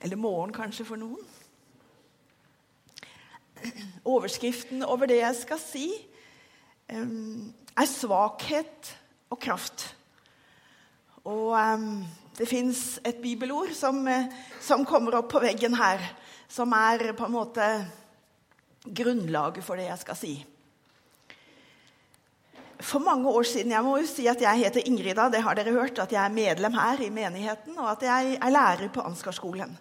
Eller morgen, kanskje, for noen. Overskriften over det jeg skal si, er svakhet og kraft. Og det fins et bibelord som, som, kommer opp på veggen her, som er på en måte grunnlaget for det jeg skal si. For mange år siden Jeg må jo si at jeg heter Ingrida, det har dere hørt, at jeg er medlem her i menigheten, og at jeg er lærer på Ansgarskolen.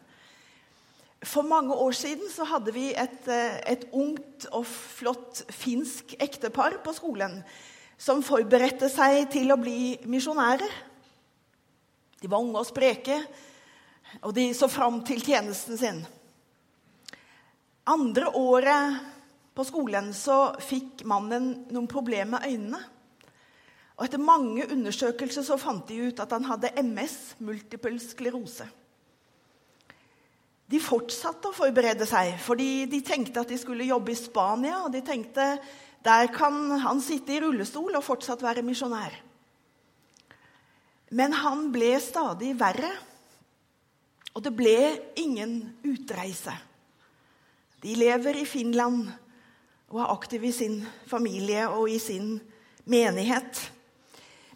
For mange år siden så hadde vi et, eh, et, ungt og flott finsk ektepar på skolen som forberedte seg til å bli misjonærer. De var unge og spreke, og de så fram til tjenesten sin. Andre året på skolen så fikk mannen noen problemer med øynene. Og Etter mange undersøkelser så fant de ut at han hadde MS, multiple sklerose. De fortsatte å forberede seg, fordi de tenkte at de skulle jobbe i Spania. Og de tenkte der kan han sitte i rullestol og fortsatt være misjonær. Men han ble stadig verre, og det ble ingen utreise. De lever i Finland og er aktive i sin familie og i sin menighet.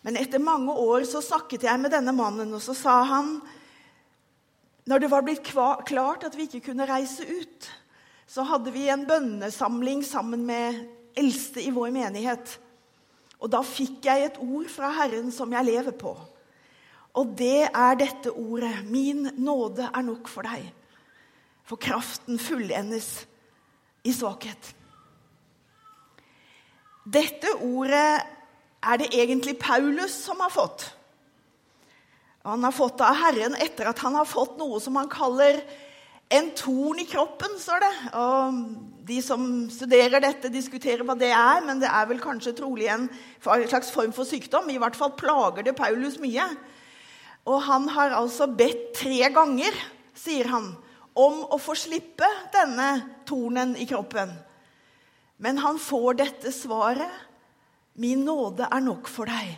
Men etter mange år så snakket jeg med denne mannen, og så sa han når det var blitt klart at vi ikke kunne reise ut, så hadde vi en bønnesamling sammen med eldste i vår menighet. Og da fikk jeg et ord fra Herren som jeg lever på. Og det er dette ordet. Min nåde er nok for deg. For kraften fullendes i svakhet. Dette ordet er det egentlig Paulus som har fått. Han har fått av Herren etter at han har fått noe som han kaller en torn i kroppen, står det. Og de som studerer dette, diskuterer hva det er, men det er vel kanskje trolig en slags form for sykdom. I hvert fall plager det Paulus mye. Og han har altså bedt tre ganger, sier han, om å få slippe denne tornen i kroppen. Men han får dette svaret. Min nåde er nok for deg.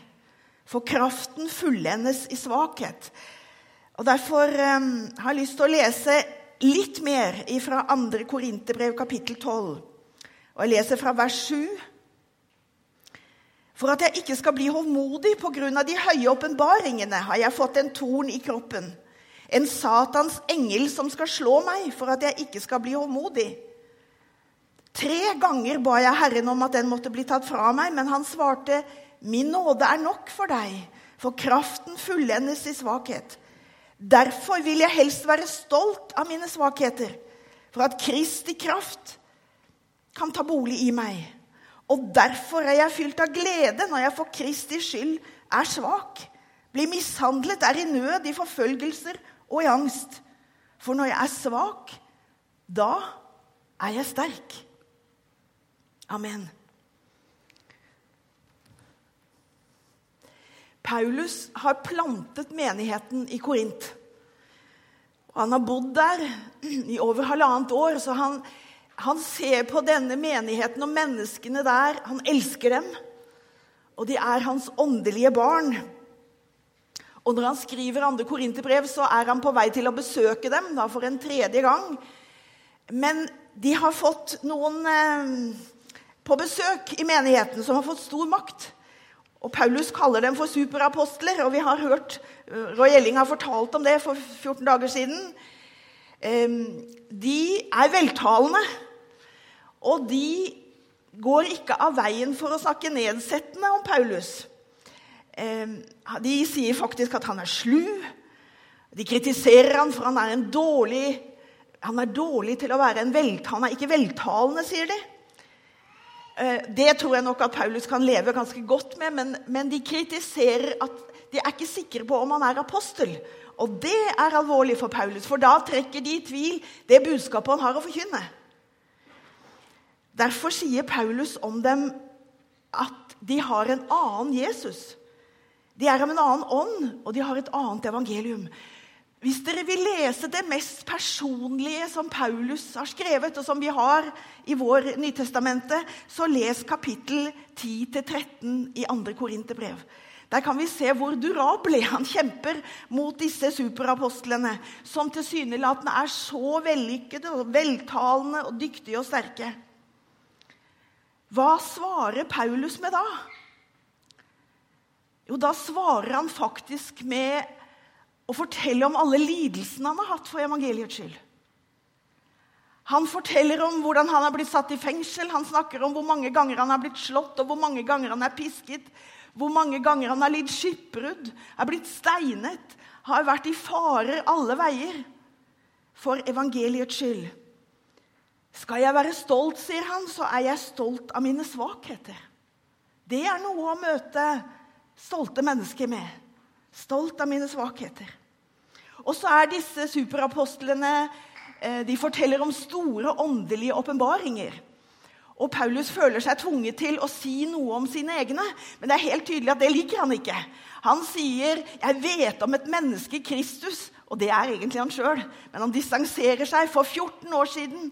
For kraften fullendes i svakhet. Og Derfor um, har jeg lyst til å lese litt mer fra 2. Korinterbrev kapittel 12. Og jeg leser fra vers 7. For at jeg ikke skal bli hovmodig pga. de høye åpenbaringene, har jeg fått en torn i kroppen. En Satans engel som skal slå meg for at jeg ikke skal bli hovmodig. Tre ganger ba jeg Herren om at den måtte bli tatt fra meg, men han svarte, Min nåde er nok for deg, for kraften fullendes i svakhet. Derfor vil jeg helst være stolt av mine svakheter, for at Kristi kraft kan ta bolig i meg. Og derfor er jeg fylt av glede når jeg for Kristi skyld er svak, blir mishandlet, er i nød, i forfølgelser og i angst. For når jeg er svak, da er jeg sterk. Amen. Paulus har plantet menigheten i Korint. Han har bodd der i over halvannet år, så han, han, ser på denne menigheten og menneskene der. Han elsker dem, og de er hans åndelige barn. Og når han skriver andre korinterbrev, så er han på vei til å besøke dem da for en tredje gang. Men de har fått noen eh, på besøk i menigheten som har fått stor makt. Og Paulus kaller dem for superapostler, og vi har hørt eh, Roy Elling har fortalt om det for 14 dager siden. De er veltalende, og de går ikke av veien for å snakke nedsettende om Paulus. De sier faktisk at han er slu. De kritiserer han for han er dårlig han er dårlig til å være en veltalende. Han er ikke veltalende, sier de. Eh, det tror jeg nok at Paulus kan leve ganske godt med, men, men, de kritiserer at de er ikke sikre på om han er apostel. Og det er alvorlig for Paulus, for da trekker de i tvil det budskapet han har å forkynne. Derfor sier Paulus om dem at de har en annen Jesus. De er av en annen ånd, og de har et annet evangelium. Hvis dere vil lese det mest personlige som Paulus har skrevet, og som vi har i vår Nytestamentet, så les kapittel 10-13 i 2. Korinterbrev. Der kan vi se hvor durable han kjemper mot disse superapostlene, som tilsynelatende er så vellykkede, og veltalende og dyktige og sterke. Hva svarer Paulus med da? Jo, da svarer han faktisk med å fortelle om alle lidelsene han har hatt for evangeliets skyld. Han forteller om hvordan han har blitt satt i fengsel, han snakker om hvor mange ganger han har blitt slått, og hvor mange ganger han er pisket, hvor mange ganger han har lidd skipbrudd, er blitt steinet, har vært i farer alle veier for evangeliets skyld. Skal jeg være stolt, sier han, så er jeg stolt av mine svakheter. Det er noe å møte stolte mennesker med. Stolt av mine svakheter. Og så er disse superapostlene eh, De forteller om store åndelige åpenbaringer. Og Paulus føler seg tvunget til å si noe om sine egne, men det er helt tydelig at det liker han ikke. Han sier 'Jeg vet om et menneske, Kristus', og det er egentlig han sjøl. Men han distanserer seg. For 14 år siden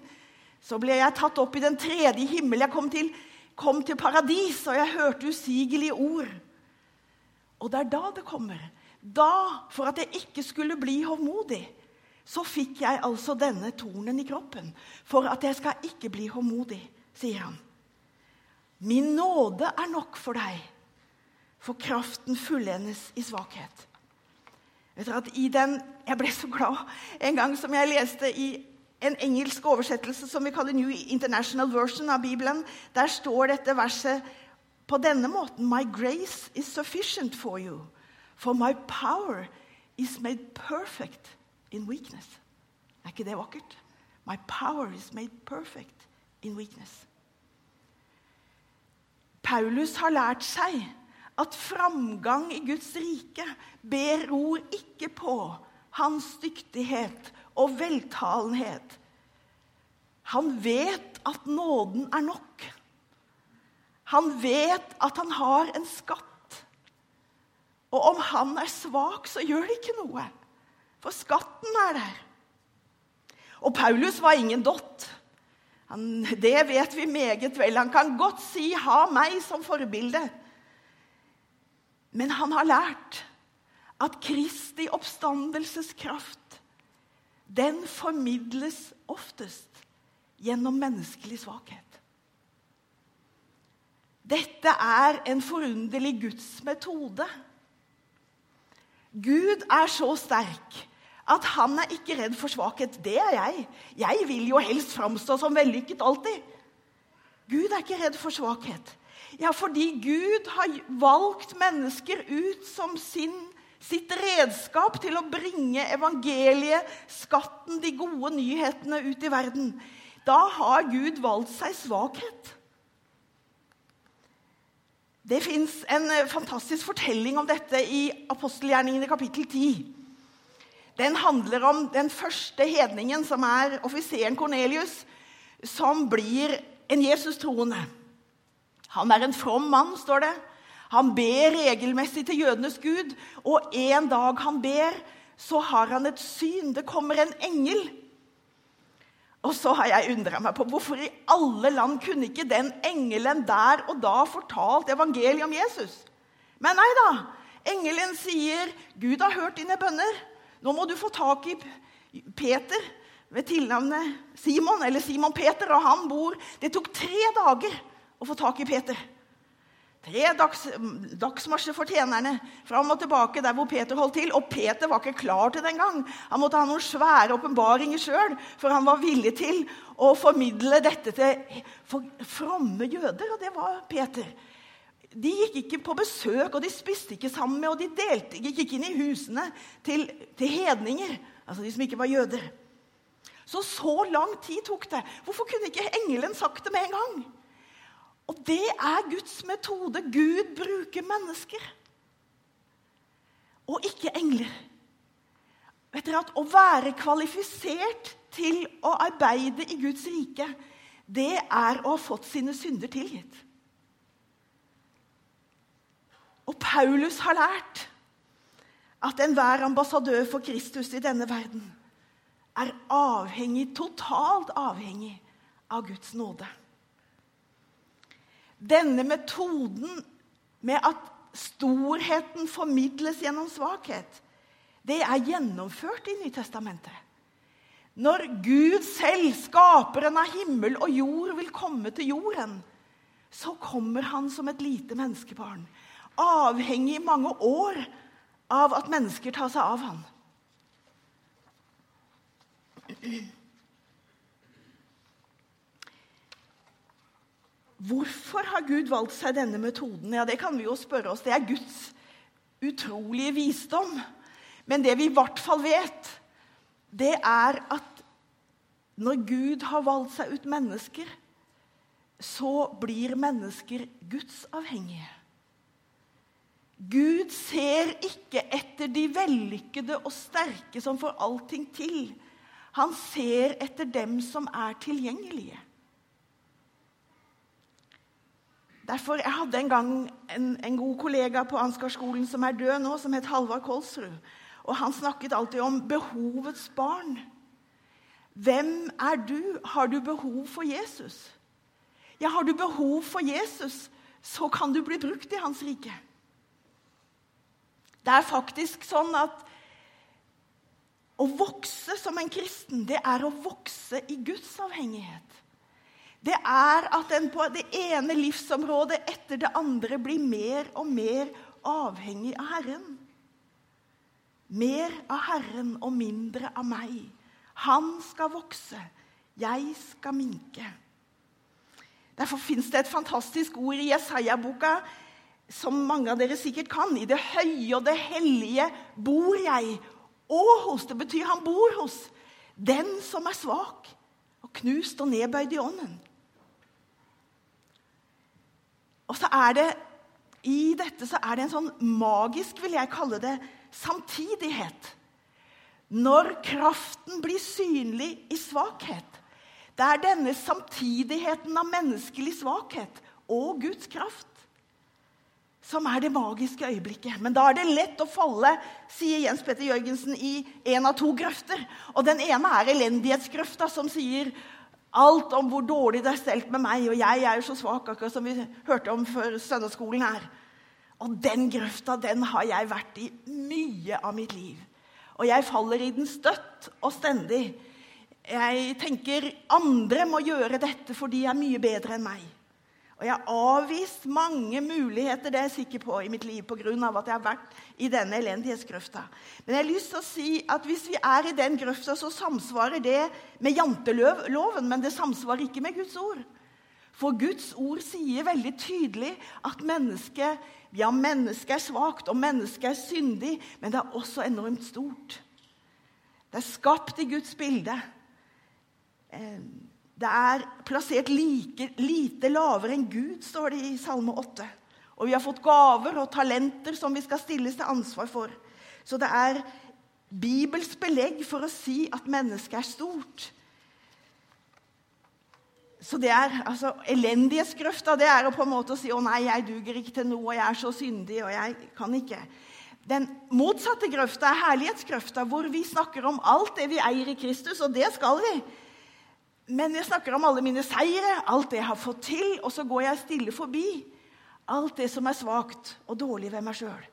så ble jeg tatt opp i den tredje himmel. Jeg kom til, kom til paradis, og jeg hørte usigelige ord. Og det er da det kommer. Da, for at jeg ikke skulle bli hovmodig, så fikk jeg altså denne tornen i kroppen. For at jeg skal ikke bli hovmodig sier han. Min nåde er nok for deg, for kraften fullendes i svakhet. Vet dere at i den, Jeg ble så glad en gang som jeg leste i en engelsk oversettelse som vi kaller New International Version av Bibelen. Der står dette verset på denne måten My grace is sufficient for you, for my power is made perfect in weakness. Er ikke det vakkert? My power is made perfect in weakness. Paulus har lært seg at framgang i Guds rike beror ikke på hans dyktighet og veltalenhet. Han vet at nåden er nok. Han vet at han har en skatt. Og om han er svak, så gjør det ikke noe, for skatten er der. Og Paulus var ingen dott. Han, det vet vi meget vel. Han kan godt si 'ha meg som forbilde'. Men han har lært at Kristi oppstandelseskraft den formidles oftest gjennom menneskelig svakhet. Dette er en forunderlig Guds metode. Gud er så sterk at han er ikke redd for svakhet. Det er jeg. Jeg vil jo helst framstå som vellykket alltid. Gud er ikke redd for svakhet. Ja, fordi Gud har valgt mennesker ut som sin, sitt redskap til å bringe evangeliet, skatten, de gode nyhetene ut i verden. Da har Gud valgt seg svakhet. Det fins en fantastisk fortelling om dette i apostelgjerningene kapittel 10. Den handler om den første hedningen, som er offiseren Kornelius, som blir en Jesus-troende. Han er en from mann, står det. Han ber regelmessig til jødenes gud, og en dag han ber, så har han et syn. Det kommer en engel. Og så har jeg undra meg på hvorfor i alle land kunne ikke den engelen der og da fortalt evangeliet om Jesus? Men nei da. Engelen sier, 'Gud har hørt dine bønner.' Nå må du få tak i Peter ved tilnavnet Simon, eller Simon Peter, og han bor Det tok tre dager å få tak i Peter. Tre dags, dagsmarsjer for tjenerne fram og tilbake der hvor Peter holdt til. Og Peter var ikke klar til det engang. Han måtte ha noen svære åpenbaringer sjøl, for han var villig til å formidle dette til fromme jøder, og det var Peter de gikk ikke på besøk, og de spiste ikke sammen med, og de delte, gikk ikke inn i husene til, til hedninger, altså de som ikke var jøder. Så så lang tid tok det. Hvorfor kunne ikke engelen sagt det med en gang? Og det er Guds metode. Gud bruker mennesker. Og ikke engler. Vet dere at Å være kvalifisert til å arbeide i Guds rike, det er å ha fått sine synder tilgitt. Og Paulus har lært at enhver ambassadør for Kristus i denne verden er avhengig, totalt avhengig av Guds nåde. Denne metoden med at storheten formidles gjennom svakhet, det er gjennomført i Nytestamentet. Når Gud selv, skaperen av himmel og jord, vil komme til jorden, så kommer han som et lite menneskebarn, avhengig i mange år av at mennesker tar seg av han. Hvorfor har Gud valgt seg denne metoden? Ja, Det kan vi jo spørre oss. Det er Guds utrolige visdom. Men det vi i hvert fall vet, det er at når Gud har valgt seg ut mennesker, så blir mennesker Guds avhengige. Gud ser ikke etter de vellykkede og sterke som får allting til. Han ser etter dem som er tilgjengelige. Derfor, Jeg hadde en gang en, en god kollega på Ansgarskolen som er død nå, som het Halvard Kolsrud. Og Han snakket alltid om behovets barn. Hvem er du? Har du behov for Jesus? Ja, har du behov for Jesus, så kan du bli brukt i hans rike. Det er faktisk sånn at å vokse som en kristen, det er å vokse i Guds avhengighet det er at en på det ene livsområdet etter det andre blir mer og mer avhengig av Herren. Mer av Herren og mindre av meg. Han skal vokse, jeg skal minke. Derfor fins det et fantastisk ord i Jesaja-boka som mange av dere sikkert kan. I det høye og det hellige bor jeg. Og hos det betyr han bor hos den som er svak og knust og nedbøyd i ånden. Og så er det i dette så er det en sånn magisk, vil jeg kalle det, samtidighet. Når kraften blir synlig i svakhet. Det er denne samtidigheten av menneskelig svakhet og Guds kraft som er det magiske øyeblikket. Men da er det lett å falle, sier Jens Petter Jørgensen, i en av to grøfter. Og Den ene er elendighetsgrøfta, som sier Alt om hvor dårlig det er stelt med meg, og jeg er jo så svak, akkurat som vi hørte om før søndagsskolen her. Og den grøfta, den har jeg vært i mye av mitt liv. Og jeg faller i den støtt og stendig. Jeg tenker andre må gjøre dette, for de er mye bedre enn meg. Og jeg har avvist mange muligheter det er jeg sikker på i mitt liv pga. at jeg har vært i denne elendighetsgrøfta. Men jeg har lyst til å si at hvis vi er i den grøfta, så samsvarer det med janteloven, men det samsvarer ikke med Guds ord. For Guds ord sier veldig tydelig at mennesket, ja, mennesket er svakt, og mennesket er syndig, men det er også enormt stort. Det er skapt i Guds bilde. Eh, det er plassert like, lite lavere enn Gud, står det i Salme 8. Og vi har fått gaver og talenter som vi skal stilles til ansvar for. Så det er Bibels belegg for å si at mennesket er stort. Så det er, altså, Elendighetsgrøfta det er å på en måte si å nei, jeg duger ikke til noe, og jeg er så syndig, og jeg kan ikke. Den motsatte grøfta er herlighetsgrøfta, hvor vi snakker om alt det vi eier i Kristus, og det skal vi. Men jeg snakker om alle mine seire, alt det jeg har fått til, og så går jeg stille forbi alt det som er svakt og dårlig ved meg sjøl.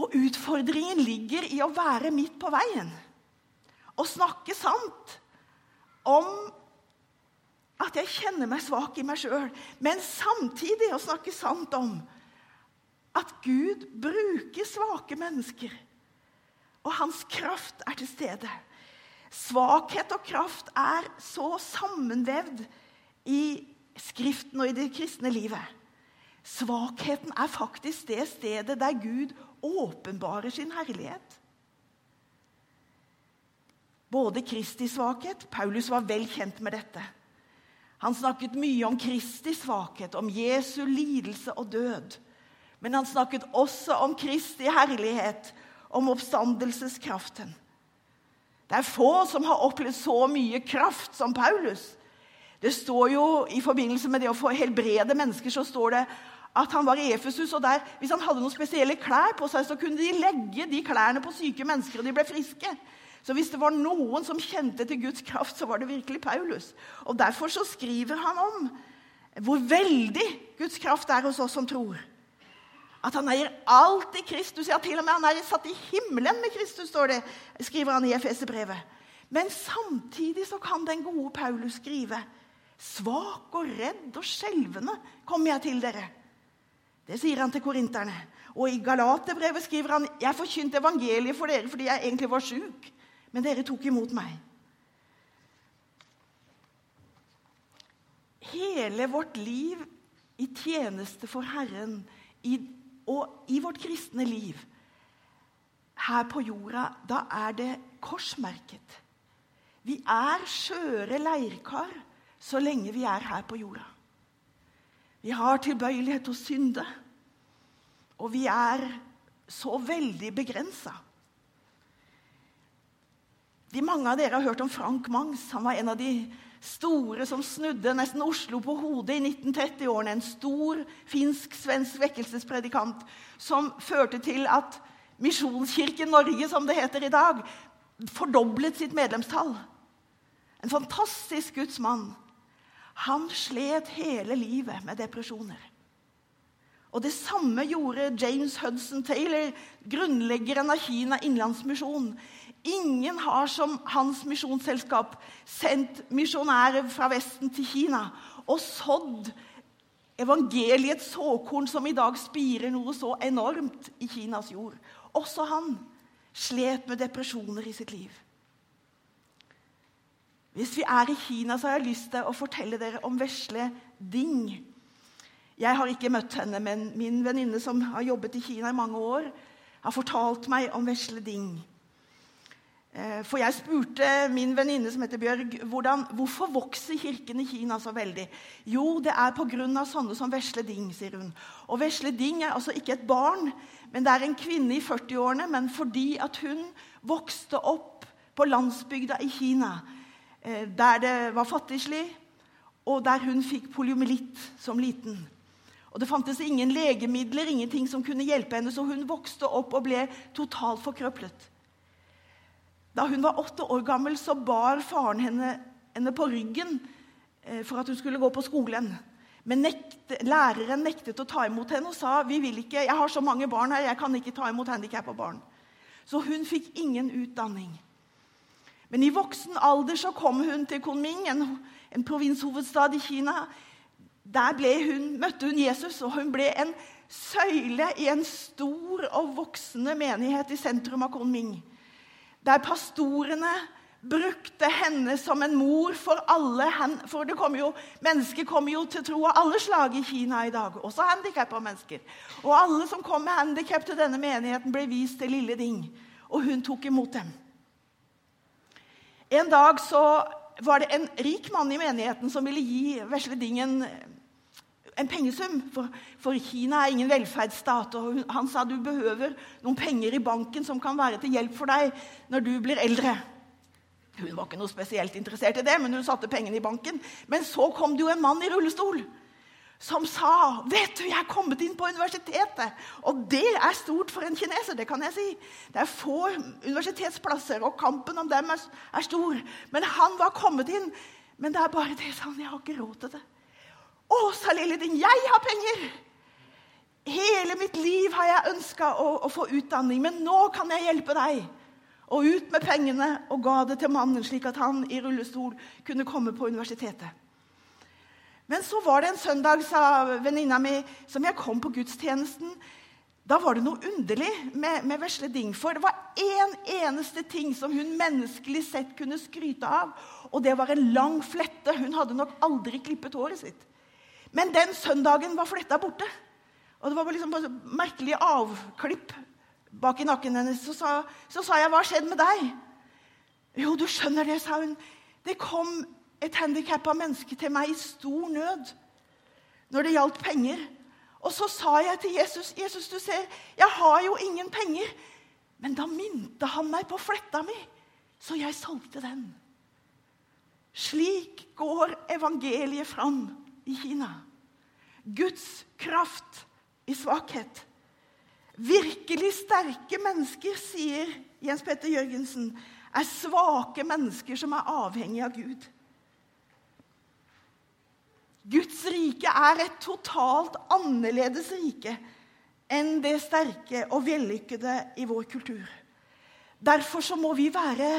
Og utfordringen ligger i å være midt på veien. Og snakke sant om at jeg kjenner meg svak i meg sjøl, men samtidig å snakke sant om at Gud bruker svake mennesker, og hans kraft er til stede. Svakhet og kraft er så sammenvevd i Skriften og i det kristne livet. Svakheten er faktisk det stedet der Gud åpenbarer sin herlighet. Både Kristi svakhet Paulus var vel kjent med dette. Han snakket mye om Kristi svakhet, om Jesu lidelse og død. Men han snakket også om Kristi herlighet, om oppstandelseskraften. Det er få som har opplevd så mye kraft som Paulus. Det står jo I forbindelse med det å få helbrede mennesker så står det at han var i Efesus. og der, Hvis han hadde noen spesielle klær på seg, så kunne de legge de klærne på syke mennesker, og de ble friske. Så hvis det var noen som kjente til Guds kraft, så var det virkelig Paulus. Og Derfor så skriver han om hvor veldig Guds kraft er hos oss som tror. At han eier alt i Kristus. Ja, til og med han er satt i himmelen med Kristus, står det, skriver han i Efeserbrevet. Men samtidig så kan den gode Paulus skrive Svak og redd og skjelvende kommer jeg til dere. Det sier han til korinterne. Og i Galaterbrevet skriver han jeg forkynte evangeliet for dere fordi jeg egentlig var sjuk, men dere tok imot meg. Hele vårt liv i tjeneste for Herren i, og i vårt kristne liv her på jorda, da er det korsmerket. Vi er skjøre leirkar så lenge vi er her på jorda. Vi har tilbøyelighet til å synde, og vi er så veldig begrensa. De mange av dere har hørt om Frank Mangs. Han var en av de store som snudde nesten Oslo på hodet i 1930-årene. En stor finsk-svensk vekkelsespredikant som førte til at Misjonskirken Norge, som det heter i dag, fordoblet sitt medlemstall. En fantastisk Guds mann. Han slet hele livet med depresjoner. Og Det samme gjorde James Hudson Taylor, grunnleggeren av Kina Innlandsmisjon. Ingen har som hans misjonsselskap sendt misjonærer fra Vesten til Kina og sådd evangeliets såkorn, som i dag spirer noe så enormt i Kinas jord. Også han slet med depresjoner i sitt liv. Hvis vi er i Kina, så har jeg lyst til å fortelle dere om vesle Ding. Jeg har ikke møtt henne, men min venninne som har jobbet i Kina i mange år, har fortalt meg om vesle Ding. Eh, for jeg spurte min venninne som heter Bjørg, hvordan, hvorfor vokser kirken i Kina så veldig. Jo, det er pga. sånne som Vesle Ding, sier hun. Og Vesle Ding er altså ikke et barn, men det er en kvinne i 40-årene. Men fordi at hun vokste opp på landsbygda i Kina, eh, der det var fattigslig, og der hun fikk poliomyelitt som liten. Og Det fantes ingen legemidler, ingenting som kunne hjelpe henne, så hun vokste opp og ble totalt forkrøplet. Da hun var åtte år gammel, så bar faren henne, henne på ryggen eh, for at hun skulle gå på skolen. Men nekte, læreren nektet å ta imot henne og sa vi vil ikke, jeg har så mange barn her, jeg kan ikke ta imot handikappa barn. Så hun fikk ingen utdanning. Men i voksen alder så kom hun til Kunming, en, en provinshovedstad i Kina. Der hun, møtte hun Jesus, og hun ble en søyle i en stor og voksende menighet i sentrum av Kunming der pastorene brukte henne som en mor for alle. For det kommer jo, mennesker kommer jo til tro av alle slag i Kina i dag, også handikappa mennesker. Og alle som kom med handikap til denne menigheten, ble vist til lille Ding. Og hun tok imot dem. En dag så var det en rik mann i menigheten som ville gi vesle Ding en en pengesum. For, for, Kina er ingen velferdsstat. og Han sa du behøver noen penger i banken som kan være til hjelp for deg når du blir eldre. Hun var ikke noe spesielt interessert i det, men hun satte pengene i banken. Men så kom det jo en mann i rullestol som sa vet du, jeg er kommet inn på universitetet. Og det er stort for en kineser. det kan jeg si. Det er få universitetsplasser, og kampen om dem er, er stor. Men han var kommet inn. Men det er bare det, sa han, jeg har ikke råd til det. 'Å, sa lille din, jeg har penger!' Hele mitt liv har jeg ønska å, å, få utdanning, men nå kan jeg hjelpe deg. Og ut med pengene og ga det til mannen, slik at han i rullestol kunne komme på universitetet. Men så var det en søndag, sa venninna mi, som jeg kom på gudstjenesten. Da var det noe underlig med, med vesle Ding. For det var én en eneste ting som hun menneskelig sett kunne skryte av. Og det var en lang flette. Hun hadde nok aldri klippet håret sitt. Men den søndagen var fletta borte. Og det var liksom bare merkelig avklipp bak i nakken hennes. Så sa, så sa jeg, 'Hva skjedde med deg?' 'Jo, du skjønner det', sa hun. 'Det kom et handikappa menneske til meg i stor nød når det gjaldt penger.' Og så sa jeg til Jesus, 'Jesus, du ser, jeg har jo ingen penger.' Men da minte han meg på fletta mi, så jeg solgte den. Slik går evangeliet fram i Kina. Guds kraft i svakhet. Virkelig sterke mennesker, sier Jens Petter Jørgensen, er svake mennesker som er avhengige av Gud. Guds rike er et totalt annerledes rike enn det sterke og vellykkede i vår kultur. Derfor så må vi være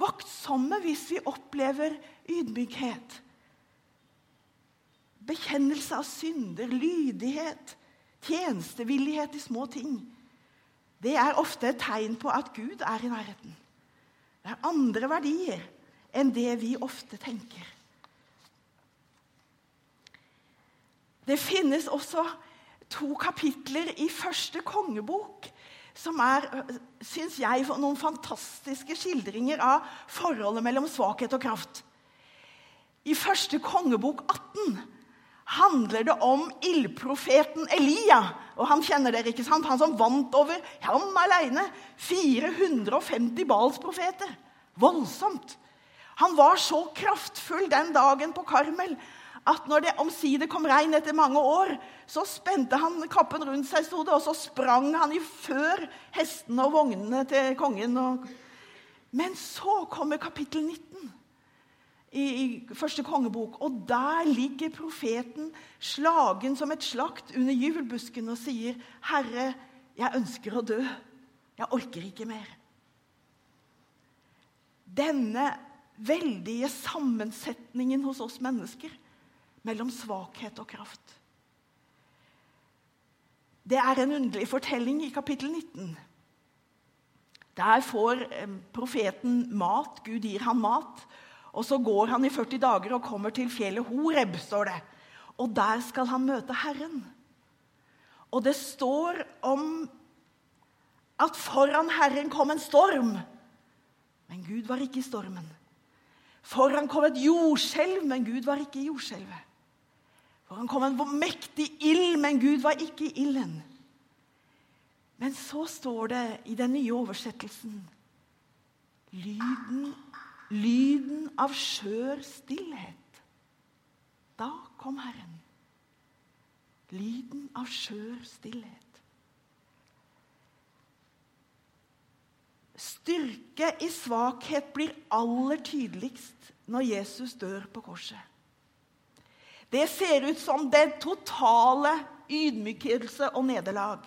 vaktsomme hvis vi opplever ydmykhet. Bekjennelse av synder, lydighet, tjenestevillighet i små ting. Det er ofte et tegn på at Gud er i nærheten. Det er andre verdier enn det vi ofte tenker. Det finnes også to kapitler i første kongebok som er, syns jeg, noen fantastiske skildringer av forholdet mellom svakhet og kraft. I første kongebok 18 handler det om ildprofeten Elia. Og han kjenner dere, ikke sant? Han som vant over ham alene 450 Balsprofeter. Voldsomt. Han var så kraftfull den dagen på Karmel at når det omsider kom regn etter mange år, så spente han kappen rundt seg, sto det, og så sprang han i før hestene og vognene til kongen. Men så kommer kapittel 19 i, i første kongebok, og der ligger profeten slagen som et slakt under jubelbusken og sier, 'Herre, jeg ønsker å dø. Jeg orker ikke mer.' Denne veldige sammensetningen hos oss mennesker mellom svakhet og kraft. Det er en underlig fortelling i kapittel 19. Der får eh, profeten mat. Gud gir ham mat. Og Så går han i 40 dager og kommer til fjellet Horeb. står det. Og Der skal han møte Herren. Og det står om at foran Herren kom en storm. Men Gud var ikke i stormen. Foran kom et jordskjelv, men Gud var ikke i jordskjelvet. Foran kom en mektig ild, men Gud var ikke i ilden. Men så står det i den nye oversettelsen lyden, lyden av skjør stillhet. Da kom Herren. Lyden av skjør stillhet. Styrke i svakhet blir aller tydeligst når Jesus dør på korset. Det ser ut som den totale ydmykelse og nederlag.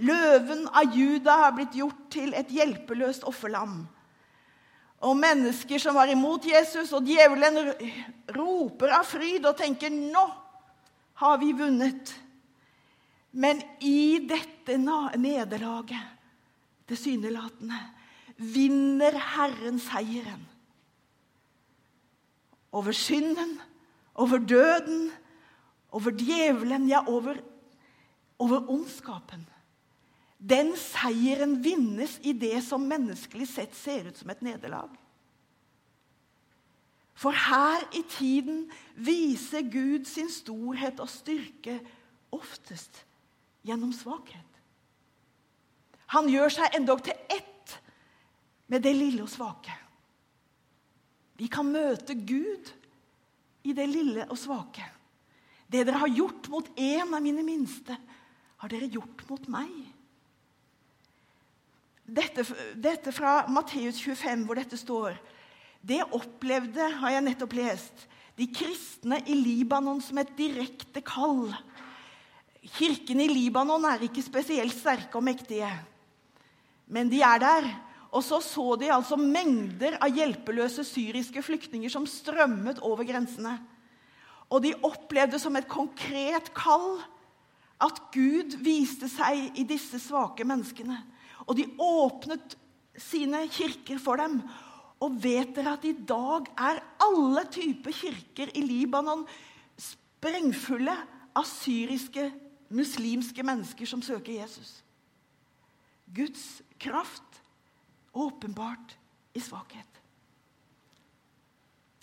Løven av Juda har blitt gjort til et hjelpeløst offerlam. Og mennesker som var imot Jesus, og djevelen roper av fryd og tenker 'Nå har vi vunnet'. Men i dette nederlaget, tilsynelatende, vinner Herren seieren. Over synden over døden, over djevelen, ja, over, over ondskapen. Den seieren vinnes i det som menneskelig sett ser ut som et nederlag. For her i tiden viser Gud sin storhet og styrke oftest gjennom svakhet. Han gjør seg endog til ett med det lille og svake. Vi kan møte Gud i det lille og svake. Det dere har gjort mot en av mine minste, har dere gjort mot meg. Dette, dette fra Matteus 25, hvor dette står, det opplevde, har jeg nettopp lest, de kristne i Libanon som et direkte kall. Kirkene i Libanon er ikke spesielt sterke og mektige, men de er der. Og så så de altså mengder av hjelpeløse syriske flyktninger som strømmet over grensene. Og de opplevde som et konkret kall at Gud viste seg i disse svake menneskene. Og de åpnet sine kirker for dem. Og vet dere at i dag er alle typer kirker i Libanon sprengfulle av syriske, muslimske mennesker som søker Jesus? Guds kraft åpenbart i svakhet.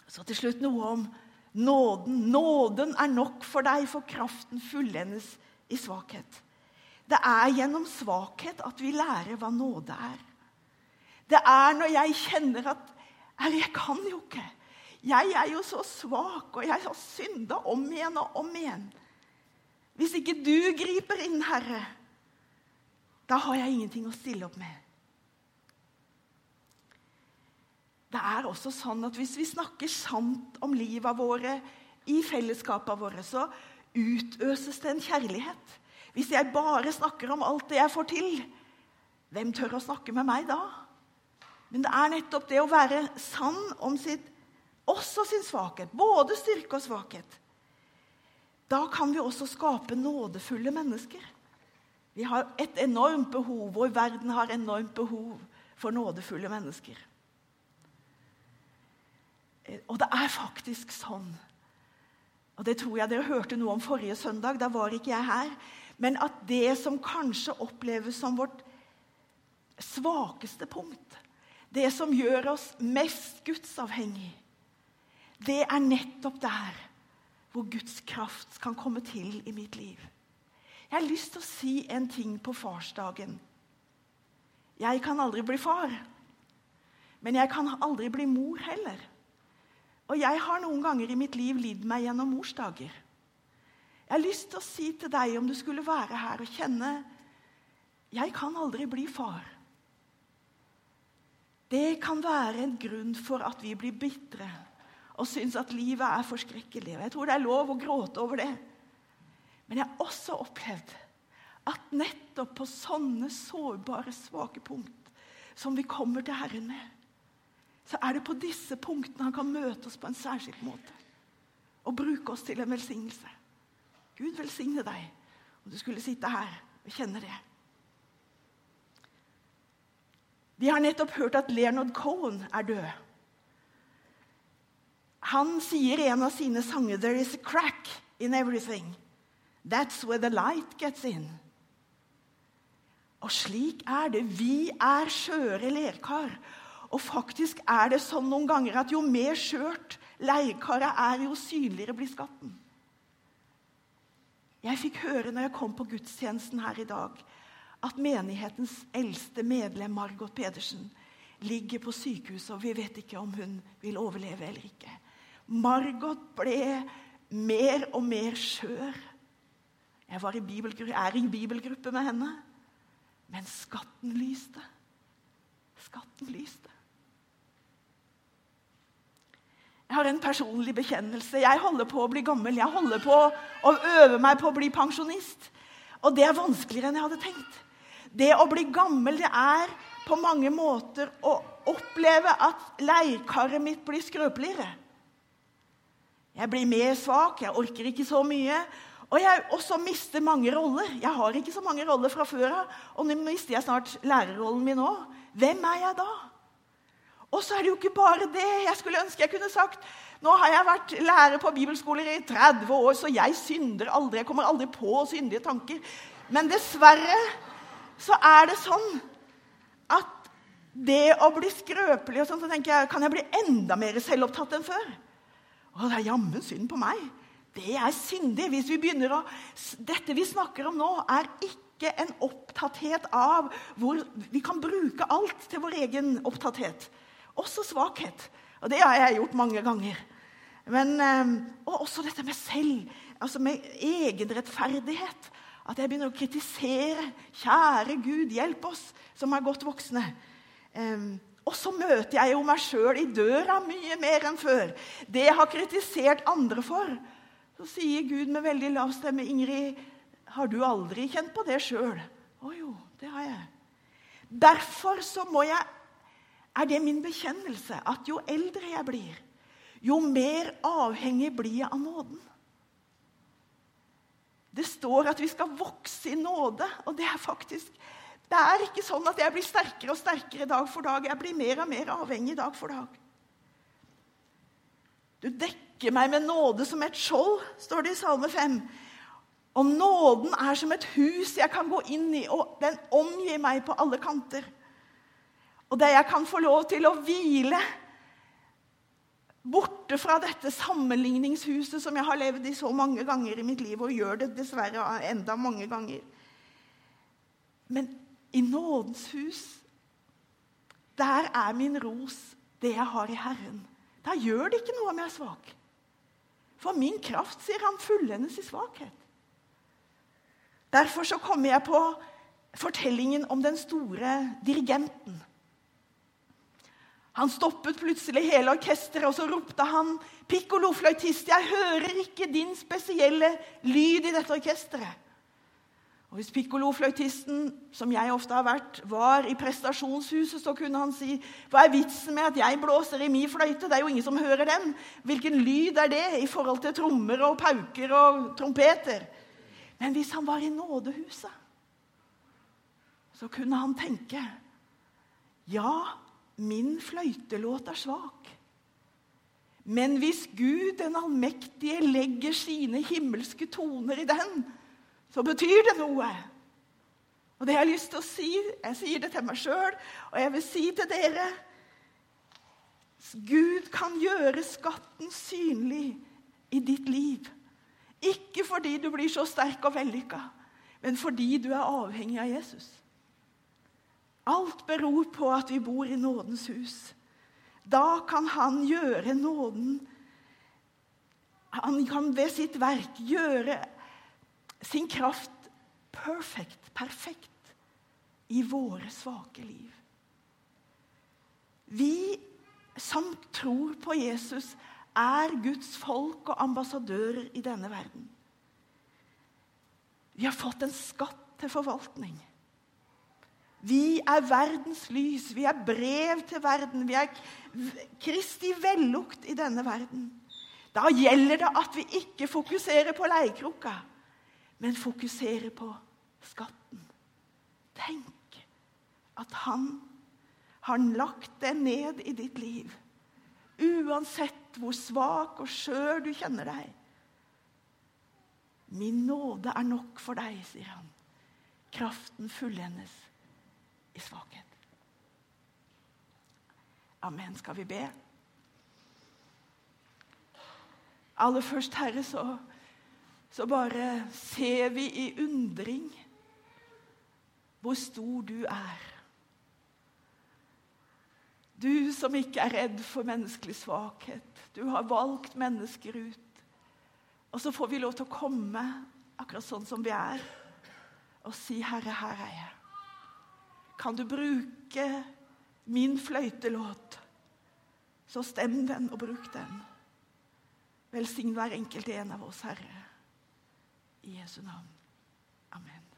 Så til slutt noe om nåden. Nåden er nok for deg, for kraften fullendes i svakhet. Det er gjennom svakhet at vi lærer hva nåde er. Det er når jeg kjenner at Herre, jeg kan jo ikke. Jeg er jo så svak, og jeg har synda om igjen og om igjen. Hvis ikke du griper inn, Herre, da har jeg ingenting å stille opp med. det er også sånn at hvis vi snakker sant om livet våre i fellesskapene våre, så utøses det en kjærlighet. Hvis jeg bare snakker om alt det jeg får til, hvem tør å snakke med meg da? Men det er nettopp det å være sann om sitt, også sin svakhet, både styrke og svakhet. Da kan vi også skape nådefulle mennesker. Vi har et enormt behov, og verden har enormt behov for nådefulle mennesker. Og det er faktisk sånn og Det tror jeg dere hørte noe om forrige søndag. Da var ikke jeg her. Men at det som kanskje oppleves som vårt svakeste punkt, det som gjør oss mest gudsavhengig, det er nettopp der hvor Guds kraft kan komme til i mitt liv. Jeg har lyst til å si en ting på farsdagen. Jeg kan aldri bli far, men jeg kan aldri bli mor heller. Og jeg har noen ganger i mitt liv lidd meg gjennom morsdager. Jeg har lyst til å si til deg, om du skulle være her og kjenne Jeg kan aldri bli far. Det kan være en grunn for at vi blir bitre og syns at livet er forskrekkelig. Og jeg tror det er lov å gråte over det. Men jeg har også opplevd at nettopp på sånne sårbare, svake punkt som vi kommer til Herren med, så er det på disse punktene han kan møte oss på en særskilt måte. Og bruke oss til en velsignelse. Gud velsigne deg om du skulle sitte her og kjenne det. Vi har nettopp hørt at Leonard Cohen er død. Han sier i en av sine sanger 'There is a crack in everything'. That's where the light gets in. Og slik er det. Vi er skjøre lerkar. Og faktisk er det sånn noen ganger at jo mer skjørt leirkaret er, jo synligere blir skatten. Jeg fikk høre når jeg kom på gudstjenesten her i dag, at menighetens eldste medlem, Margot Pedersen, ligger på sykehuset, og vi vet ikke om hun vil overleve eller ikke. Margot ble mer og mer skjør. Jeg i er i bibelgruppe med henne. Men skatten lyste. Skatten lyste. Jeg har en personlig bekjennelse. Jeg holder på å bli gammel. Jeg holder på å øve meg på å bli pensjonist. Og det er vanskeligere enn jeg hadde tenkt. Det å bli gammel, det er på mange måter å oppleve at leirkaret mitt blir skrøpeligere. Jeg blir mer svak, jeg orker ikke så mye. Og jeg også mister mange roller. Jeg har ikke så mange roller fra før av. Og nå mister jeg snart lærerrollen min òg. Hvem er jeg da? Og så er det jo ikke bare det. Jeg skulle ønske jeg kunne sagt nå har jeg vært lærer på bibelskoler i 30 år, så jeg synder aldri. Jeg kommer aldri på syndige tanker. Men dessverre så er det sånn at det å bli skrøpelig og sånn, så tenker jeg, Kan jeg bli enda mer selvopptatt enn før? Å, det er jammen synd på meg. Det er syndig. Hvis vi begynner å Dette vi snakker om nå, er ikke en opptatthet av hvor vi kan bruke alt til vår egen opptatthet. Også svakhet. Og det har jeg gjort mange ganger. Men, ehm, og også dette med selv, altså med egenrettferdighet. At jeg begynner å kritisere. Kjære Gud, hjelp oss som er godt voksne. Ehm, og så møter jeg jo meg sjøl i døra mye mer enn før. Det jeg har kritisert andre for. Så sier Gud med veldig lav stemme, 'Ingrid, har du aldri kjent på det sjøl?' Å jo, det har jeg. Derfor så må jeg er det min bekjennelse at jo eldre jeg blir, jo mer avhengig blir jeg av nåden. Det står at vi skal vokse i nåde, og det er faktisk Det er ikke sånn at jeg blir sterkere og sterkere dag for dag. Jeg blir mer og mer avhengig dag for dag. Du dekker meg med nåde som et skjold, står det i Salme 5. Og nåden er som et hus jeg kan gå inn i, og den omgir meg på alle kanter. Og der jeg kan få lov til å hvile borte fra dette sammenligningshuset som jeg har levd i så mange ganger i mitt liv, og gjør det dessverre enda mange ganger. Men i nådens hus, der er min ros det jeg har i Herren. Da gjør det ikke noe om jeg er svak. For min kraft, sier han, fullendes i svakhet. Derfor så kommer jeg på fortellingen om den store dirigenten han stoppet plutselig hele orkesteret, og så ropte han, 'Pikkolofløytist, jeg hører ikke din spesielle lyd i dette orkesteret.' Og Hvis pikkolofløytisten, som jeg ofte har vært, var i prestasjonshuset, så kunne han si Hva er vitsen med at jeg blåser i min fløyte? Det er jo ingen som hører den. Hvilken lyd er det i forhold til trommer og pauker og trompeter? Men hvis han var i nådehuset, så kunne han tenke Ja, min fløytelåt er svak. Men hvis Gud den allmektige legger sine himmelske toner i den, så betyr det noe. Og det har jeg lyst til å si, jeg sier det til meg sjøl, og jeg vil si til dere Gud kan gjøre skatten synlig i ditt liv. Ikke fordi du blir så sterk og vellykka, men fordi du er avhengig av Jesus. Alt beror på at vi bor i nådens hus. Da kan han gjøre nåden Han kan ved sitt verk gjøre sin kraft perfekt, perfekt i våre svake liv. Vi som tror på Jesus, er Guds folk og ambassadører i denne verden. Vi har fått en skatt til forvaltning. Vi er verdens lys, vi er brev til verden, vi er Kristi vellukt i denne verden. Da gjelder det at vi ikke fokuserer på leirkrukka, men fokuserer på skatten. Tenk at han har lagt det ned i ditt liv. Uansett hvor svak og skjør du kjenner deg. Min nåde er nok for deg, sier han. Kraften fullendes i svakhet. Amen. Skal vi be? Aller først, Herre, så så bare ser vi i undring hvor stor du er. Du som ikke er redd for menneskelig svakhet. Du har valgt mennesker ut. Og så får vi lov til å komme akkurat sånn som vi er, og si, 'Herre, her er jeg'. Kan du bruke min fløytelåt, så stem den og bruk den. Velsign hver enkelt en av oss, Herre. I Jesu navn. Amen.